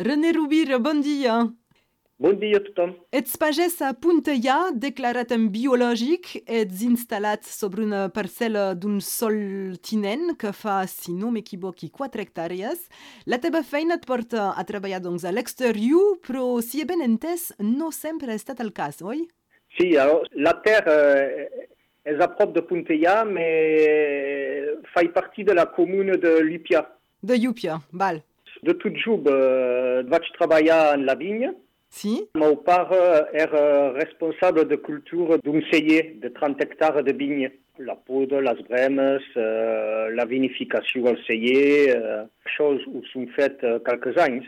René Rubir, bon dia. Bon dia a tothom. Ets pagès a Punteia, declarat en biològic, ets instal·lat sobre una parcel·la d'un sol tinent que fa, si no m'equivoqui, 4 hectàrees. La teva feina et porta a treballar doncs, a l'exterior, però si he ben entès, no sempre ha estat el cas, oi? Sí, alors, la terre euh, est à prop de Punteia, mais fait partie de la commune de Lupia. De Llupia, val. De tot job euh, vaig treballar en la vinya. Si? Mon pare era responsable de culture d'un celler de 30 hectares de vignes. La poda, les bremes, euh, la vinificació al celler, euh, choses ho són fet euh, quelques anys.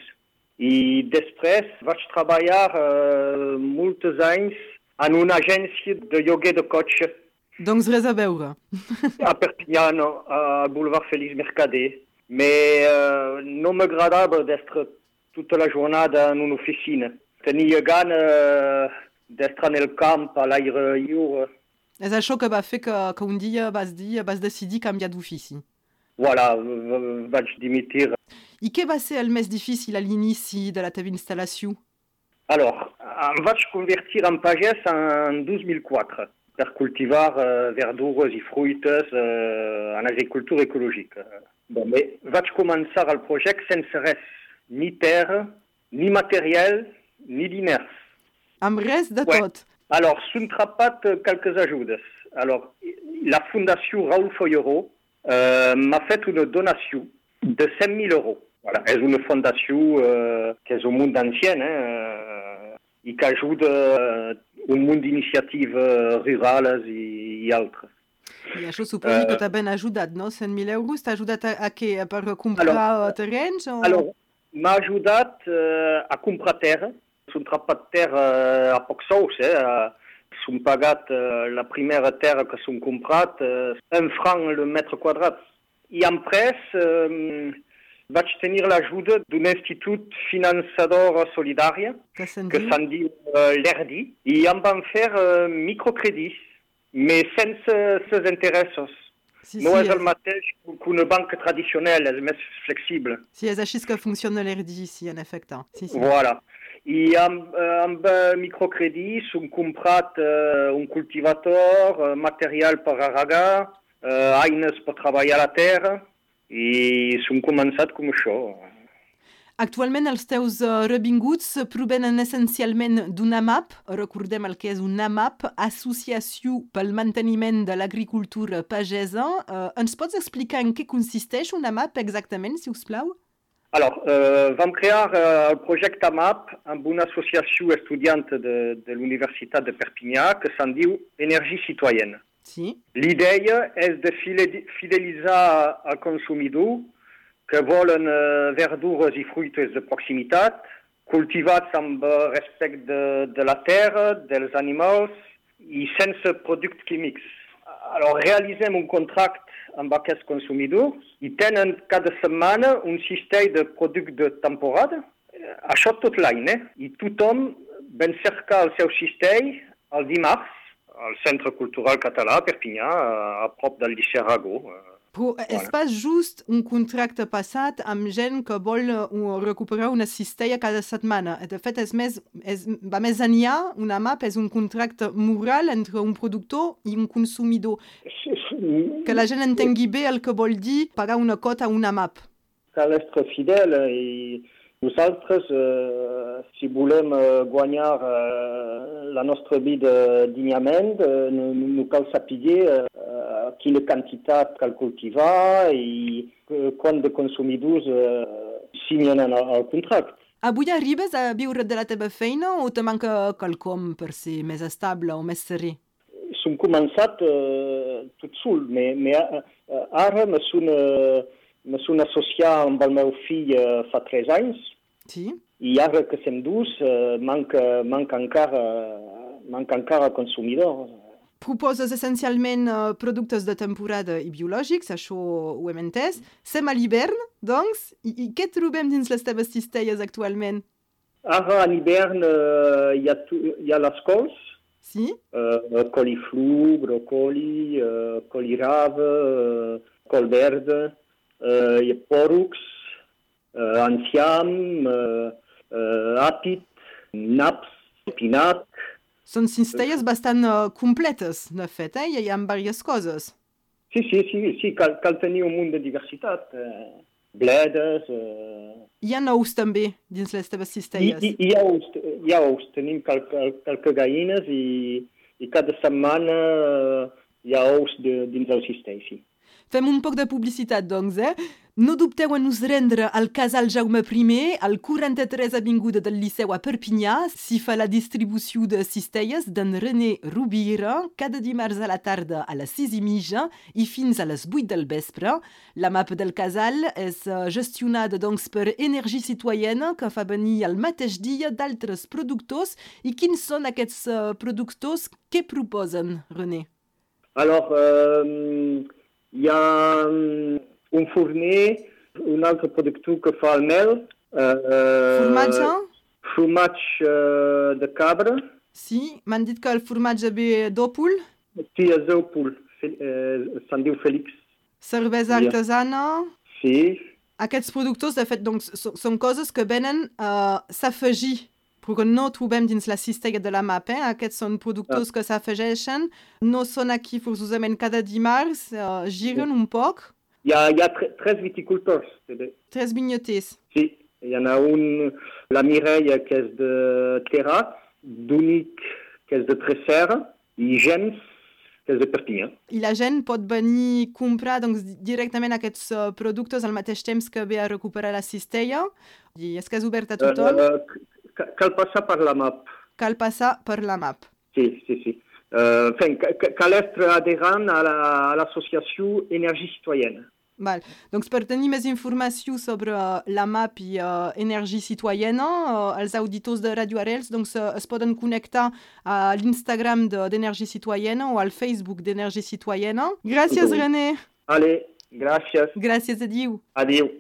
I després vaig treballar euh, molts anys en una agència de lloguer de cotxe Doncs res a veure. a Perpignan, al boulevard Félix Mercader. Mais euh, no m'agradava d'être toute la jornada en una oficina. Tenia gana euh, d'être en el camp, a l'aire lliure. És això que va fer que, que un dia vas dir, vas decidir canviar d'ofici. Voilà, vaig dimitir. I què va ser el més difícil a l'inici de la teva instal·lació? Alors, em vaig convertir en pagès en 2004 per cultivar euh, verdures i fruites euh, en agricultura ecològica. Bon, mais vaig començar el projecte sense res, ni terra, ni materiel, ni diners. Amb res de Ouais. tot. Alors, s'han trapat quelques ajudes. Alors, la Fundació Raoul Follerot euh, m'a fet una donació de 100.000 euros. Voilà, és una fundació eh, que és un munt d'anciens eh, i que ajuda eh, un munt d'iniciatives rurals i, i altres. I això suposo que Eh, t'ha ben ajudat, no? 100.000 euros t'ha ajudat a, a què? Per comprar Alors, eh, terrenys? O... Alors, m'ha ajudat eh, a comprar terra. S'han trapat terra eh, a poc sous, eh? eh, S'han pagat eh, la primera terra que s'han comprat, eh, un franc le metre quadrat. I en pres eh, vaig tenir l'ajuda d'un institut finançador solidari Que se'n que diu? diu eh, l'ERDI i em van fer eh, microcredits, mais sense ses interessos. Sí, No sí, és el mateix que una banca tradicional, és més flexible. sí, és així que funciona l'ERDI, sí, en efecte. Sí, sí. Voilà. I amb, amb microcredits s'han comprat eh, un cultivator, eh, material per a regar, eh, eines per treballar la terra i s'han començat com això. Actualment els teus uh, revinguts provenen essencialment d'una MAP, recordem el que és una MAP, Associació pel Manteniment de l'Agricultura Pagesa. Uh, ens pots explicar en què consisteix una MAP exactament, si us plau? Alors, eh, vam crear eh, el projecte AMAP amb una associació estudiant de, de l'Universitat de Perpinyà que se'n diu Energia Citoyenne. Sí. L'idea és de fide- fidelitzar el consumidor que volen eh, verdures i fruites de proximitat, cultivats amb eh, respecte de, de la terra, dels animals i sense productes químics. Alors, realitzem un contracte amb aquests consumidors i tenen cada setmana un sistema de productes de temporada. Eh, Això tot l'any, eh? I tothom ven cercar el seu sistema el dimarts al Centre Cultural Català, a Perpinyà, a prop del Liceu Aragó. Però és pas just un contracte passat amb gent que vol uh, recuperar una cistella cada setmana. De fet, és més, és, va més enllà, una MAP és un contracte moral entre un productor i un consumidor. Que la gent entengui bé el que vol dir pagar una cota a una MAP. Cal estar fidel i nosaltres, eh, si volem eh, guanyar eh, la nostra vida dignament, eh, no, no cal saber eh, quina quantitat cal cultivar i eh, quant de consumidors eh, signen el, contracte. Avui arribes a viure de la teva feina o te manca quelcom per ser més estable o més serè? Som començat eh, tot sol, mais eh, ara me son, eh, me son associat amb el meu fill eh, fa tres anys Sí? i ara que som dus eh, manca, manca, encara, manca encara consumidor. Proposes essencialment uh, productes de temporada i biològics, això ho hem entès. Sem a l'hivern, doncs, i, i què trobem dins les teves cistelles actualment? Ara en hivern eh, hi, ha tu, hi ha les cols, Sí? eh, coliflor, brocoli, eh, colirave, eh, col verde, eh, hi ha pòrux, uh, enciam, uh, uh, apit, naps, espinac. Són cistelles bastant uh, completes, de fet, eh? Hi ha diverses coses. Sí, sí, sí, sí cal, cal tenir un munt de diversitat. Uh, bledes... Uh... Hi ha ous també dins les teves cistelles? Hi, hi, hi, ha, ous, hi ha ous, tenim cal, gallines i, i cada setmana uh, ous de, dins el cistell, sí. Fem un poc de publicitat, doncs, eh? No dubteu en us rendre al casal Jaume I, al 43 Avinguda del Liceu a Perpinyà, si fa la distribució de cistelles d'en René Rubira, cada dimarts a la tarda a les 6 i mitja i fins a les 8 del vespre. La map del casal és eh, gestionada doncs, per Energia Citoyena, que fa venir al mateix dia d'altres productors. I quins són aquests uh, productors que proposen, René? Alors, euh, hi ha un forner, un altre productor que fa el mel. Uh, formatge? Formatge uh, de cabra. Sí, m'han dit que el formatge ve d'òpol. Sí, és d'òpol. Uh, Se'n diu Félix. Cervesa artesana? Sí. Aquests productors, de fet, doncs, són coses que venen a uh, s'afegir perquè no trobem dins la cistella de la MAP. Eh? Aquests són productors ah. que s'afegeixen, no són aquí forçosament cada dimarts, uh, giren sí. un poc. Hi ha, hi ha tre tres viticultors. Tres vinyoters. Sí, hi ha un, la Mireia, que és de Terrat, d'Unic, que és de Tresser, i Gens, que és de Perpinyà. I la gent pot venir comprar doncs, directament aquests productes al mateix temps que ve a recuperar la cistella? I és que és obert a tothom? Uh, cal passar per la MAP. Cal passar per la MAP. Sí, sí, sí. Uh, enfin, cal être adhérent a l'associació la, Energia Citoyena. Val. Doncs per tenir més informació sobre uh, la MAP i uh, Energia Citoyena, uh, els auditors de Radio Arels doncs, uh, es poden connectar a l'Instagram d'Energia de, Citoyena o al Facebook d'Energia Citoyena. Gràcies, René. Allez, gràcies. Gràcies, adiu. Adiu.